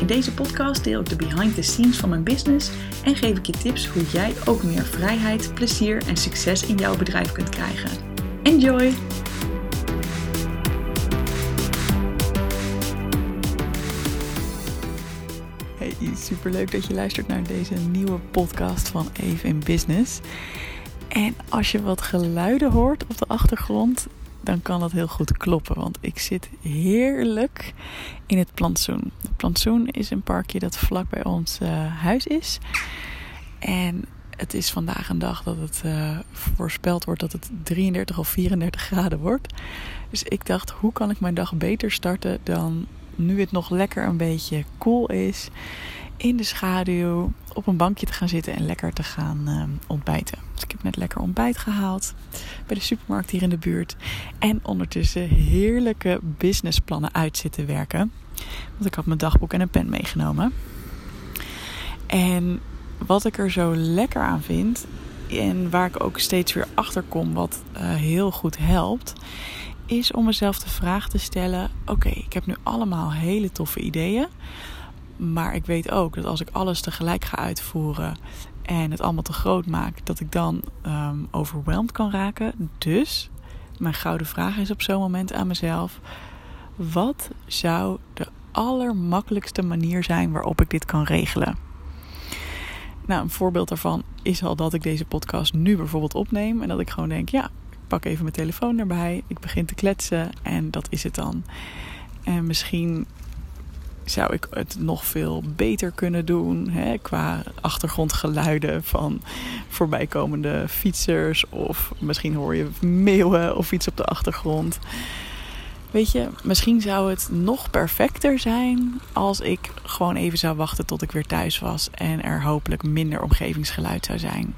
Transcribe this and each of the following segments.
In deze podcast deel ik de behind the scenes van mijn business en geef ik je tips hoe jij ook meer vrijheid, plezier en succes in jouw bedrijf kunt krijgen. Enjoy! Hey, superleuk dat je luistert naar deze nieuwe podcast van Eve in Business. En als je wat geluiden hoort op de achtergrond, dan kan dat heel goed kloppen. Want ik zit heerlijk in het plantsoen. Het plantsoen is een parkje dat vlak bij ons uh, huis is. En het is vandaag een dag dat het uh, voorspeld wordt dat het 33 of 34 graden wordt. Dus ik dacht, hoe kan ik mijn dag beter starten dan nu het nog lekker een beetje koel cool is. In de schaduw op een bankje te gaan zitten en lekker te gaan uh, ontbijten. Dus ik heb net lekker ontbijt gehaald bij de supermarkt hier in de buurt. En ondertussen heerlijke businessplannen uit zitten werken. Want ik had mijn dagboek en een pen meegenomen. En wat ik er zo lekker aan vind, en waar ik ook steeds weer achter kom, wat uh, heel goed helpt, is om mezelf de vraag te stellen: oké, ik heb nu allemaal hele toffe ideeën. Maar ik weet ook dat als ik alles tegelijk ga uitvoeren en het allemaal te groot maak, dat ik dan um, overweldigd kan raken. Dus mijn gouden vraag is op zo'n moment aan mezelf: wat zou de allermakkelijkste manier zijn waarop ik dit kan regelen? Nou, een voorbeeld daarvan is al dat ik deze podcast nu bijvoorbeeld opneem en dat ik gewoon denk: ja, ik pak even mijn telefoon erbij, ik begin te kletsen en dat is het dan. En misschien zou ik het nog veel beter kunnen doen. Hè, qua achtergrondgeluiden van voorbijkomende fietsers. Of misschien hoor je meeuwen of iets op de achtergrond. Weet je, misschien zou het nog perfecter zijn als ik gewoon even zou wachten tot ik weer thuis was. En er hopelijk minder omgevingsgeluid zou zijn.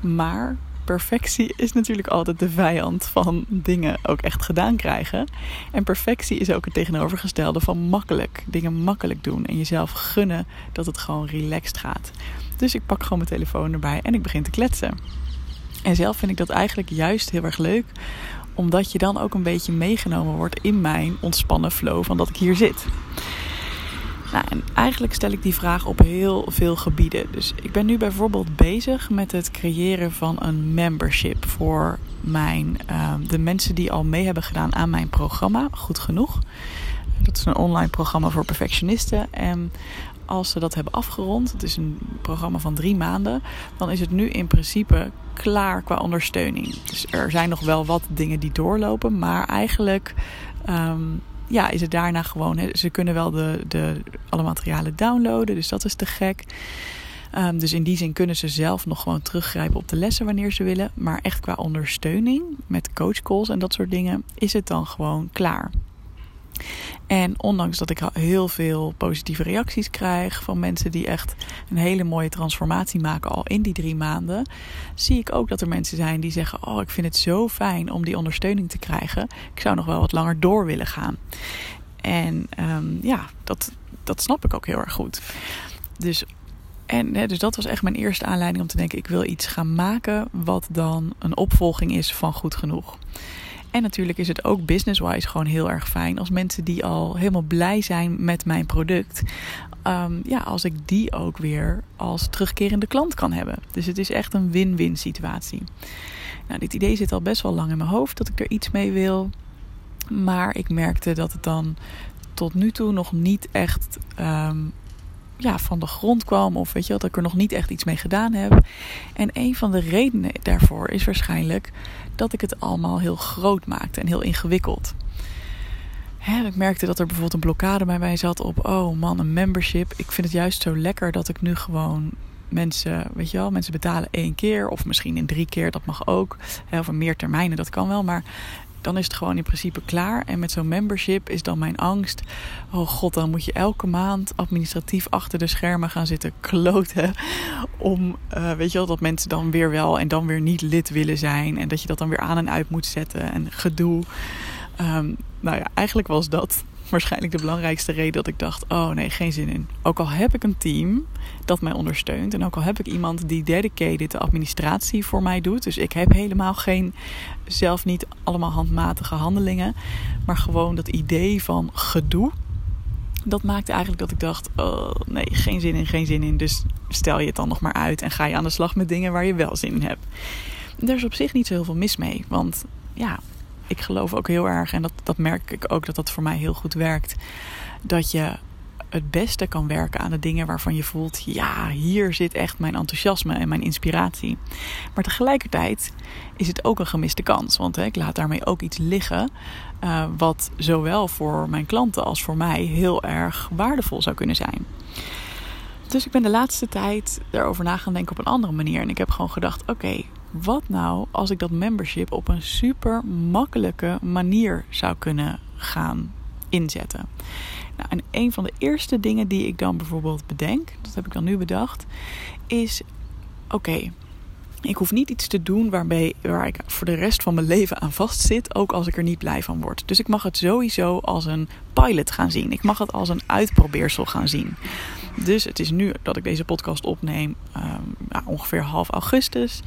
Maar perfectie is natuurlijk altijd de vijand van dingen ook echt gedaan krijgen. En perfectie is ook het tegenovergestelde van makkelijk. Dingen makkelijk doen en jezelf gunnen dat het gewoon relaxed gaat. Dus ik pak gewoon mijn telefoon erbij en ik begin te kletsen. En zelf vind ik dat eigenlijk juist heel erg leuk, omdat je dan ook een beetje meegenomen wordt in mijn ontspannen flow van dat ik hier zit. Nou, en eigenlijk stel ik die vraag op heel veel gebieden. Dus ik ben nu bijvoorbeeld bezig met het creëren van een membership voor mijn, uh, de mensen die al mee hebben gedaan aan mijn programma. Goed genoeg. Dat is een online programma voor perfectionisten. En als ze dat hebben afgerond, het is een programma van drie maanden, dan is het nu in principe klaar qua ondersteuning. Dus er zijn nog wel wat dingen die doorlopen, maar eigenlijk um, ja, is het daarna gewoon. ze kunnen wel de, de, alle materialen downloaden, dus dat is te gek. Um, dus in die zin kunnen ze zelf nog gewoon teruggrijpen op de lessen wanneer ze willen. Maar echt qua ondersteuning met coachcalls en dat soort dingen is het dan gewoon klaar. En ondanks dat ik heel veel positieve reacties krijg van mensen die echt een hele mooie transformatie maken al in die drie maanden, zie ik ook dat er mensen zijn die zeggen: Oh, ik vind het zo fijn om die ondersteuning te krijgen. Ik zou nog wel wat langer door willen gaan. En um, ja, dat, dat snap ik ook heel erg goed. Dus en dus dat was echt mijn eerste aanleiding om te denken: ik wil iets gaan maken wat dan een opvolging is van goed genoeg. En natuurlijk is het ook business-wise gewoon heel erg fijn als mensen die al helemaal blij zijn met mijn product. Um, ja, als ik die ook weer als terugkerende klant kan hebben. Dus het is echt een win-win situatie. Nou, dit idee zit al best wel lang in mijn hoofd dat ik er iets mee wil. Maar ik merkte dat het dan tot nu toe nog niet echt um, ja, van de grond kwam. Of weet je dat ik er nog niet echt iets mee gedaan heb. En een van de redenen daarvoor is waarschijnlijk dat ik het allemaal heel groot maakte en heel ingewikkeld. Hè, ik merkte dat er bijvoorbeeld een blokkade bij mij zat op, oh man, een membership. Ik vind het juist zo lekker dat ik nu gewoon mensen, weet je wel, mensen betalen één keer of misschien in drie keer, dat mag ook. Of in meer termijnen, dat kan wel. Maar dan is het gewoon in principe klaar. En met zo'n membership is dan mijn angst. Oh god, dan moet je elke maand administratief achter de schermen gaan zitten kloten. Om, uh, weet je wel, dat mensen dan weer wel en dan weer niet lid willen zijn. En dat je dat dan weer aan en uit moet zetten. En gedoe. Um, nou ja, eigenlijk was dat waarschijnlijk de belangrijkste reden dat ik dacht: oh nee, geen zin in. Ook al heb ik een team dat mij ondersteunt en ook al heb ik iemand die dedicated de administratie voor mij doet. Dus ik heb helemaal geen, zelf niet allemaal handmatige handelingen, maar gewoon dat idee van gedoe. Dat maakte eigenlijk dat ik dacht: oh nee, geen zin in, geen zin in. Dus stel je het dan nog maar uit en ga je aan de slag met dingen waar je wel zin in hebt. Er is op zich niet zo heel veel mis mee, want ja, ik geloof ook heel erg, en dat, dat merk ik ook dat dat voor mij heel goed werkt, dat je het beste kan werken aan de dingen waarvan je voelt: ja, hier zit echt mijn enthousiasme en mijn inspiratie. Maar tegelijkertijd is het ook een gemiste kans, want hè, ik laat daarmee ook iets liggen. Uh, wat zowel voor mijn klanten als voor mij heel erg waardevol zou kunnen zijn. Dus ik ben de laatste tijd erover na gaan denken op een andere manier. En ik heb gewoon gedacht: oké, wat nou als ik dat membership op een super makkelijke manier zou kunnen gaan inzetten? Nou, en een van de eerste dingen die ik dan bijvoorbeeld bedenk, dat heb ik dan nu bedacht, is: oké, ik hoef niet iets te doen waarbij, waar ik voor de rest van mijn leven aan vastzit, ook als ik er niet blij van word. Dus ik mag het sowieso als een pilot gaan zien. Ik mag het als een uitprobeersel gaan zien. Dus het is nu dat ik deze podcast opneem, um, ongeveer half augustus.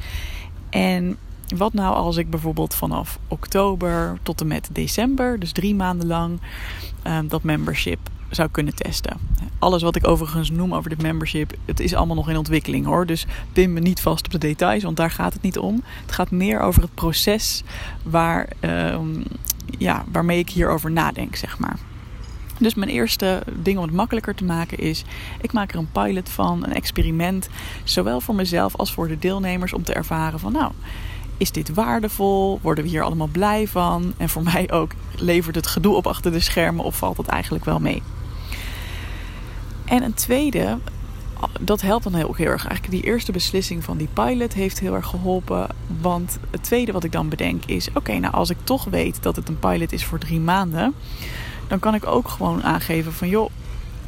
En wat nou als ik bijvoorbeeld vanaf oktober tot en met december, dus drie maanden lang, um, dat membership zou kunnen testen. Alles wat ik overigens noem over dit membership, het is allemaal nog in ontwikkeling hoor. Dus pin me niet vast op de details, want daar gaat het niet om. Het gaat meer over het proces waar, um, ja, waarmee ik hierover nadenk, zeg maar. Dus mijn eerste ding om het makkelijker te maken is: ik maak er een pilot van, een experiment, zowel voor mezelf als voor de deelnemers om te ervaren van nou, is dit waardevol? Worden we hier allemaal blij van? En voor mij ook, levert het gedoe op achter de schermen of valt het eigenlijk wel mee? En een tweede, dat helpt dan heel, heel erg. Eigenlijk die eerste beslissing van die pilot heeft heel erg geholpen. Want het tweede wat ik dan bedenk is: oké, nou als ik toch weet dat het een pilot is voor drie maanden dan kan ik ook gewoon aangeven van joh,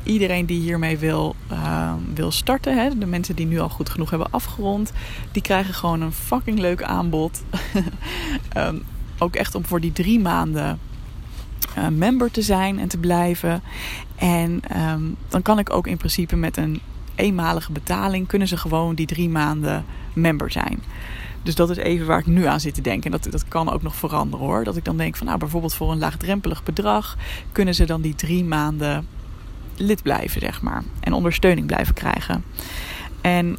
iedereen die hiermee wil, uh, wil starten, hè, de mensen die nu al goed genoeg hebben afgerond, die krijgen gewoon een fucking leuk aanbod. um, ook echt om voor die drie maanden uh, member te zijn en te blijven. En um, dan kan ik ook in principe met een eenmalige betaling kunnen ze gewoon die drie maanden member zijn. Dus dat is even waar ik nu aan zit te denken. En dat, dat kan ook nog veranderen hoor. Dat ik dan denk van nou bijvoorbeeld voor een laagdrempelig bedrag kunnen ze dan die drie maanden lid blijven, zeg maar. En ondersteuning blijven krijgen. En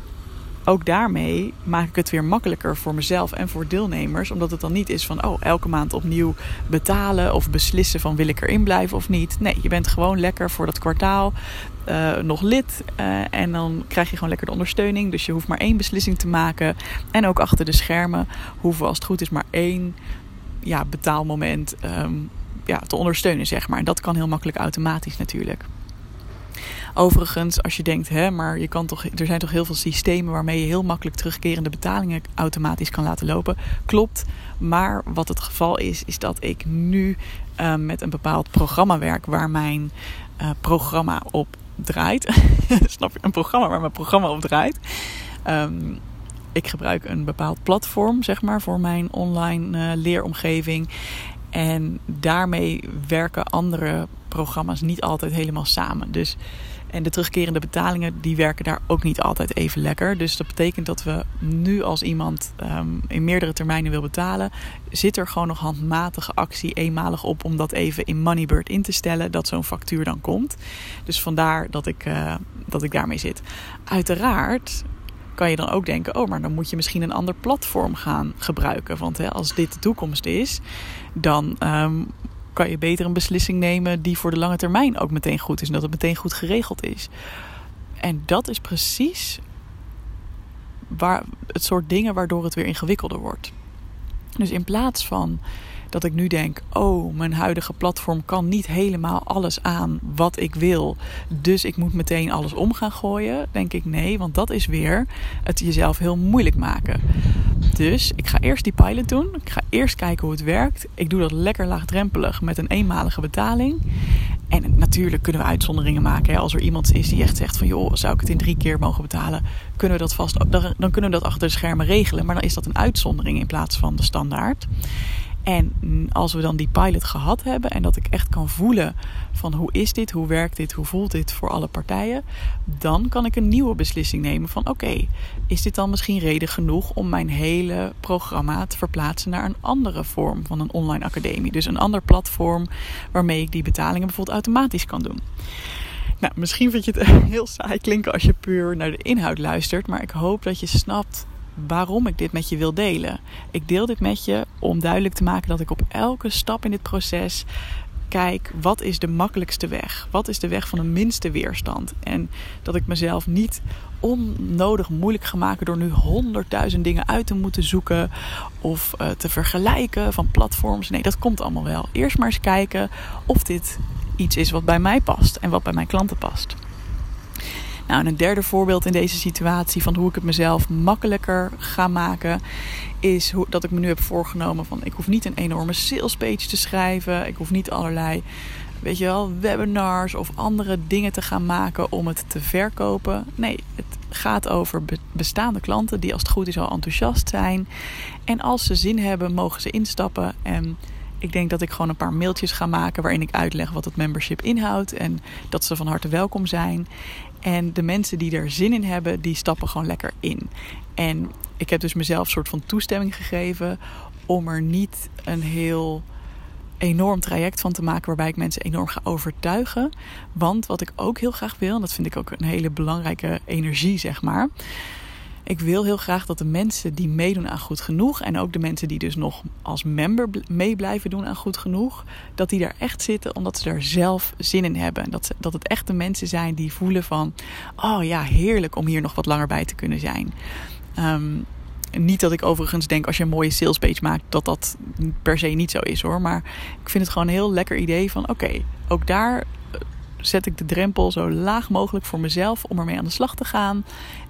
ook daarmee maak ik het weer makkelijker voor mezelf en voor deelnemers. Omdat het dan niet is van, oh, elke maand opnieuw betalen of beslissen van wil ik erin blijven of niet. Nee, je bent gewoon lekker voor dat kwartaal uh, nog lid. Uh, en dan krijg je gewoon lekker de ondersteuning. Dus je hoeft maar één beslissing te maken. En ook achter de schermen hoeven als het goed is maar één ja, betaalmoment um, ja, te ondersteunen, zeg maar. En dat kan heel makkelijk automatisch natuurlijk. Overigens, als je denkt, hè, maar je kan toch, er zijn toch heel veel systemen waarmee je heel makkelijk terugkerende betalingen automatisch kan laten lopen. Klopt. Maar wat het geval is, is dat ik nu uh, met een bepaald programma werk waar mijn uh, programma op draait. Snap je? Een programma waar mijn programma op draait. Um, ik gebruik een bepaald platform, zeg maar, voor mijn online uh, leeromgeving. En daarmee werken andere programma's niet altijd helemaal samen. Dus en de terugkerende betalingen die werken daar ook niet altijd even lekker. Dus dat betekent dat we nu als iemand um, in meerdere termijnen wil betalen, zit er gewoon nog handmatige actie eenmalig op om dat even in Moneybird in te stellen, dat zo'n factuur dan komt. Dus vandaar dat ik, uh, dat ik daarmee zit. Uiteraard kan je dan ook denken: oh, maar dan moet je misschien een ander platform gaan gebruiken. Want hè, als dit de toekomst is, dan um, kan je beter een beslissing nemen die voor de lange termijn ook meteen goed is en dat het meteen goed geregeld is. En dat is precies waar, het soort dingen waardoor het weer ingewikkelder wordt. Dus in plaats van dat ik nu denk: oh, mijn huidige platform kan niet helemaal alles aan wat ik wil. Dus ik moet meteen alles om gaan gooien. Denk ik nee, want dat is weer het jezelf heel moeilijk maken. Dus ik ga eerst die pilot doen. Ik ga eerst kijken hoe het werkt. Ik doe dat lekker laagdrempelig met een eenmalige betaling. En natuurlijk kunnen we uitzonderingen maken. Als er iemand is die echt zegt van joh, zou ik het in drie keer mogen betalen? Kunnen we dat vast, dan kunnen we dat achter de schermen regelen. Maar dan is dat een uitzondering in plaats van de standaard. En als we dan die pilot gehad hebben en dat ik echt kan voelen van hoe is dit, hoe werkt dit, hoe voelt dit voor alle partijen, dan kan ik een nieuwe beslissing nemen van oké, is dit dan misschien reden genoeg om mijn hele programma te verplaatsen naar een andere vorm van een online academie. Dus een ander platform waarmee ik die betalingen bijvoorbeeld automatisch kan doen. Nou, misschien vind je het heel saai klinken als je puur naar de inhoud luistert, maar ik hoop dat je snapt waarom ik dit met je wil delen. Ik deel dit met je om duidelijk te maken dat ik op elke stap in dit proces kijk wat is de makkelijkste weg? Wat is de weg van de minste weerstand? En dat ik mezelf niet onnodig moeilijk ga maken door nu honderdduizend dingen uit te moeten zoeken of uh, te vergelijken van platforms. Nee, dat komt allemaal wel. Eerst maar eens kijken of dit iets is wat bij mij past en wat bij mijn klanten past. Nou, en een derde voorbeeld in deze situatie van hoe ik het mezelf makkelijker ga maken, is hoe, dat ik me nu heb voorgenomen van ik hoef niet een enorme sales page te schrijven. Ik hoef niet allerlei, weet je wel, webinars of andere dingen te gaan maken om het te verkopen. Nee, het gaat over bestaande klanten die als het goed is al enthousiast zijn. En als ze zin hebben, mogen ze instappen en ik denk dat ik gewoon een paar mailtjes ga maken waarin ik uitleg wat het membership inhoudt en dat ze van harte welkom zijn. En de mensen die er zin in hebben, die stappen gewoon lekker in. En ik heb dus mezelf een soort van toestemming gegeven om er niet een heel enorm traject van te maken waarbij ik mensen enorm ga overtuigen. Want wat ik ook heel graag wil, en dat vind ik ook een hele belangrijke energie, zeg maar ik wil heel graag dat de mensen die meedoen aan goed genoeg en ook de mensen die dus nog als member mee blijven doen aan goed genoeg, dat die daar echt zitten omdat ze er zelf zin in hebben. Dat, ze, dat het echt de mensen zijn die voelen van, oh ja, heerlijk om hier nog wat langer bij te kunnen zijn. Ehm, niet dat ik overigens denk als je een mooie salespage maakt dat dat per se niet zo is hoor. Maar ik vind het gewoon een heel lekker idee van oké, ook daar zet ik de drempel zo laag mogelijk voor mezelf om ermee aan de slag te gaan.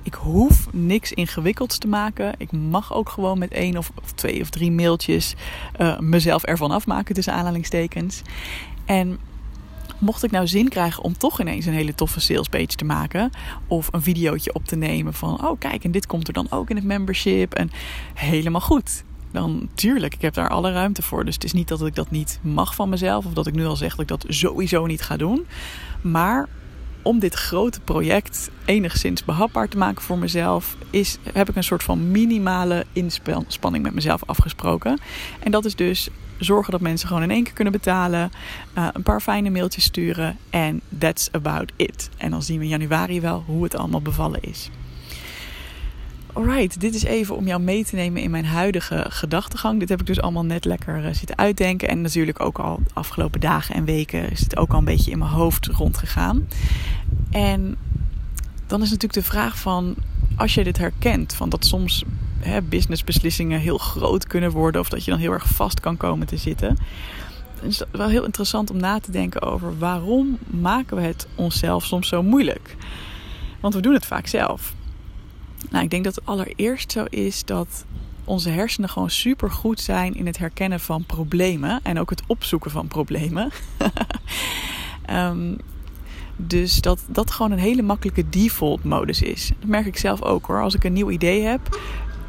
Ik hoef niks ingewikkelds te maken. Ik mag ook gewoon met één of, twee of drie mailtjes uh, mezelf ervan afmaken tussen aanhalingstekens. En mocht ik nou zin krijgen om toch ineens een hele toffe salespage te maken. Of een videootje op te nemen van, oh kijk, en dit komt er dan ook in het membership. En helemaal goed dan tuurlijk, ik heb daar alle ruimte voor. Dus het is niet dat ik dat niet mag van mezelf of dat ik nu al zeg dat ik dat sowieso niet ga doen. Maar om dit grote project enigszins behapbaar te maken voor mezelf, is, heb ik een soort van minimale inspanning met mezelf afgesproken. En dat is dus zorgen dat mensen gewoon in één keer kunnen betalen, uh, een paar fijne mailtjes sturen en that's about it. En dan zien we in januari wel hoe het allemaal bevallen is. Alright, dit is even om jou mee te nemen in mijn huidige gedachtegang. Dit heb ik dus allemaal net lekker uh, zitten uitdenken. En natuurlijk ook al de afgelopen dagen en weken is het ook al een beetje in mijn hoofd rondgegaan. En dan is natuurlijk de vraag van, als je dit herkent, van dat soms hè, businessbeslissingen heel groot kunnen worden. Of dat je dan heel erg vast kan komen te zitten. Dan is het wel heel interessant om na te denken over waarom maken we het onszelf soms zo moeilijk. Want we doen het vaak zelf. Nou, ik denk dat het allereerst zo is dat onze hersenen gewoon super goed zijn in het herkennen van problemen en ook het opzoeken van problemen. um, dus dat dat gewoon een hele makkelijke default modus is. Dat merk ik zelf ook hoor. Als ik een nieuw idee heb,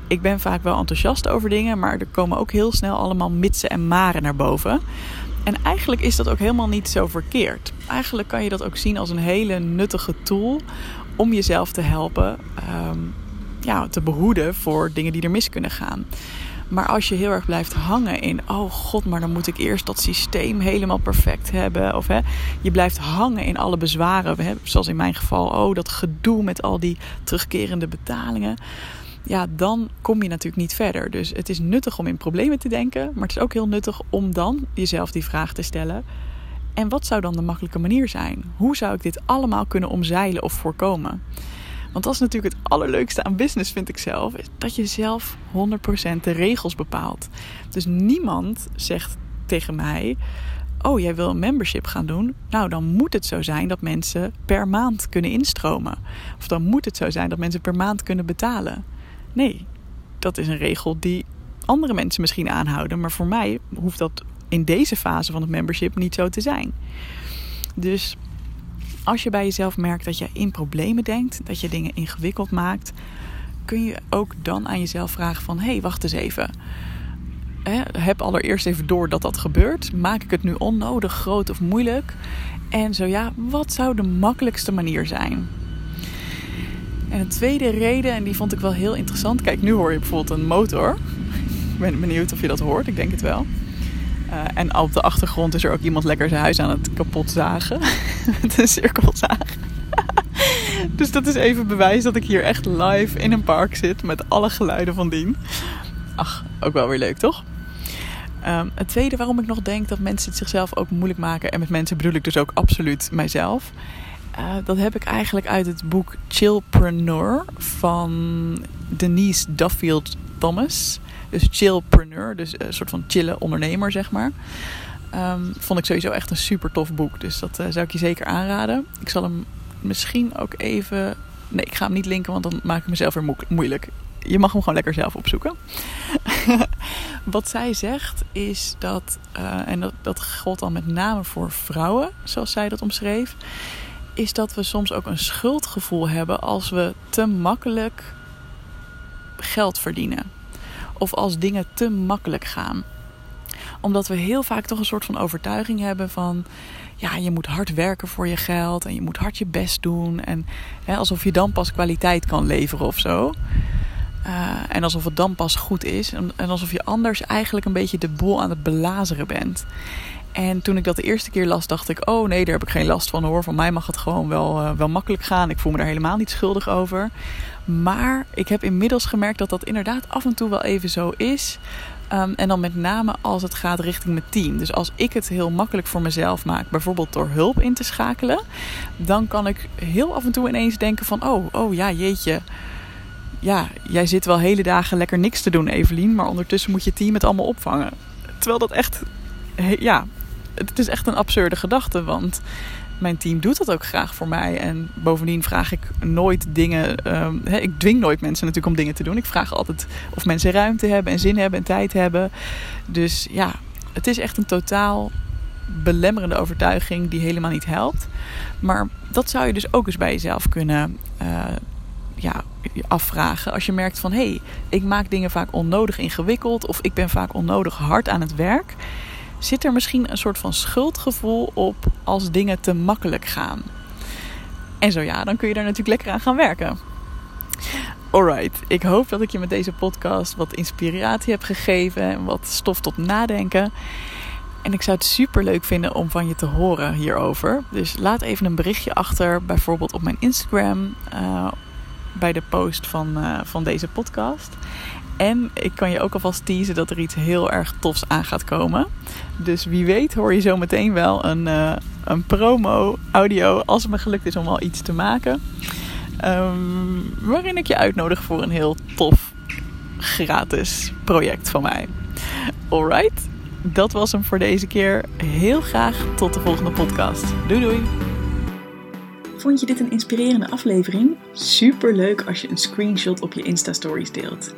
ik ben vaak wel enthousiast over dingen, maar er komen ook heel snel allemaal mitsen en maren naar boven. En eigenlijk is dat ook helemaal niet zo verkeerd. Eigenlijk kan je dat ook zien als een hele nuttige tool om jezelf te helpen um, ja, te behoeden voor dingen die er mis kunnen gaan. Maar als je heel erg blijft hangen in, oh god, maar dan moet ik eerst dat systeem helemaal perfect hebben. Of hè, je blijft hangen in alle bezwaren. Hè, zoals in mijn geval, oh dat gedoe met al die terugkerende betalingen. Ja, dan kom je natuurlijk niet verder. Dus het is nuttig om in problemen te denken. Maar het is ook heel nuttig om dan jezelf die vraag te stellen. En wat zou dan de makkelijke manier zijn? Hoe zou ik dit allemaal kunnen omzeilen of voorkomen? Want dat is natuurlijk het allerleukste aan business, vind ik zelf. Is dat je zelf 100% de regels bepaalt. Dus niemand zegt tegen mij: Oh, jij wil een membership gaan doen? Nou, dan moet het zo zijn dat mensen per maand kunnen instromen. Of dan moet het zo zijn dat mensen per maand kunnen betalen. Nee, dat is een regel die andere mensen misschien aanhouden. Maar voor mij hoeft dat in deze fase van het membership niet zo te zijn. Dus als je bij jezelf merkt dat je in problemen denkt, dat je dingen ingewikkeld maakt, kun je ook dan aan jezelf vragen van hé, hey, wacht eens even. heb allereerst even door dat dat gebeurt. Maak ik het nu onnodig groot of moeilijk? En zo ja, wat zou de makkelijkste manier zijn? En een tweede reden, en die vond ik wel heel interessant. Kijk, nu hoor je bijvoorbeeld een motor. Ik ben benieuwd of je dat hoort. Ik denk het wel. Uh, en op de achtergrond is er ook iemand lekker zijn huis aan het kapot zagen. Met een cirkelzaag. dus dat is even bewijs dat ik hier echt live in een park zit. Met alle geluiden van dien. Ach, ook wel weer leuk toch? Um, het tweede waarom ik nog denk dat mensen het zichzelf ook moeilijk maken. En met mensen bedoel ik dus ook absoluut mijzelf. Uh, dat heb ik eigenlijk uit het boek Chillpreneur van Denise Duffield Thomas. Dus chillpreneur, dus een soort van chille ondernemer, zeg maar. Um, vond ik sowieso echt een super tof boek. Dus dat uh, zou ik je zeker aanraden. Ik zal hem misschien ook even. Nee, ik ga hem niet linken, want dan maak ik mezelf weer moeilijk. Je mag hem gewoon lekker zelf opzoeken. Wat zij zegt is dat, uh, en dat, dat gold dan met name voor vrouwen, zoals zij dat omschreef, is dat we soms ook een schuldgevoel hebben als we te makkelijk geld verdienen of als dingen te makkelijk gaan. Omdat we heel vaak toch een soort van overtuiging hebben van ja, je moet hard werken voor je geld en je moet hard je best doen. En hè, alsof je dan pas kwaliteit kan leveren of zo. Uh, en alsof het dan pas goed is. En, alsof je anders eigenlijk een beetje de boel aan het belazeren bent. En toen ik dat de eerste keer las, dacht ik: Oh nee, daar heb ik geen last van hoor. Van mij mag het gewoon wel, uh, wel makkelijk gaan. Ik voel me daar helemaal niet schuldig over. Maar ik heb inmiddels gemerkt dat dat inderdaad af en toe wel even zo is. Um, en dan met name als het gaat richting mijn team. Dus als ik het heel makkelijk voor mezelf maak, bijvoorbeeld door hulp in te schakelen, dan kan ik heel af en toe ineens denken van, oh, oh ja, jeetje. Ja, jij zit wel hele dagen lekker niks te doen, Evelien, maar ondertussen moet je team het allemaal opvangen. Terwijl dat echt, ja, het is echt een absurde gedachte, want mijn team doet dat ook graag voor mij. En bovendien vraag ik nooit dingen. Um, ik dwing nooit mensen natuurlijk om dingen te doen. Ik vraag altijd of mensen ruimte hebben en zin hebben en tijd hebben. Dus ja, het is echt een totaal belemmerende overtuiging die helemaal niet helpt. Maar dat zou je dus ook eens bij jezelf kunnen uh, ja, afvragen. Als je merkt van hé, hey, ik maak dingen vaak onnodig ingewikkeld of ik ben vaak onnodig hard aan het werk zit er misschien een soort van schuldgevoel op als dingen te makkelijk gaan. En zo ja, dan kun je daar natuurlijk lekker aan gaan werken. Alright, ik hoop dat ik je met deze podcast wat inspiratie heb gegeven en wat stof tot nadenken. En ik zou het super leuk vinden om van je te horen hierover. Dus laat even een berichtje achter, bijvoorbeeld op mijn Instagram. Uh, bij de post van, uh, van deze podcast. En ik kan je ook alvast teasen dat er iets heel erg tofs aan gaat komen. Dus wie weet hoor je zo meteen wel een, uh, een promo audio als het me gelukt is om al iets te maken. Um, waarin ik je uitnodig voor een heel tof gratis project van mij. Alright, dat was hem voor deze keer. Heel graag tot de volgende podcast. Doei doei! Vond je dit een inspirerende aflevering? Super leuk als je een screenshot op je Insta Stories deelt.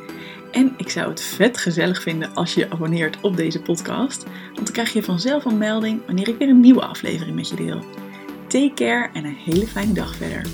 En ik zou het vet gezellig vinden als je je abonneert op deze podcast, want dan krijg je vanzelf een melding wanneer ik weer een nieuwe aflevering met je deel. Take care en een hele fijne dag verder.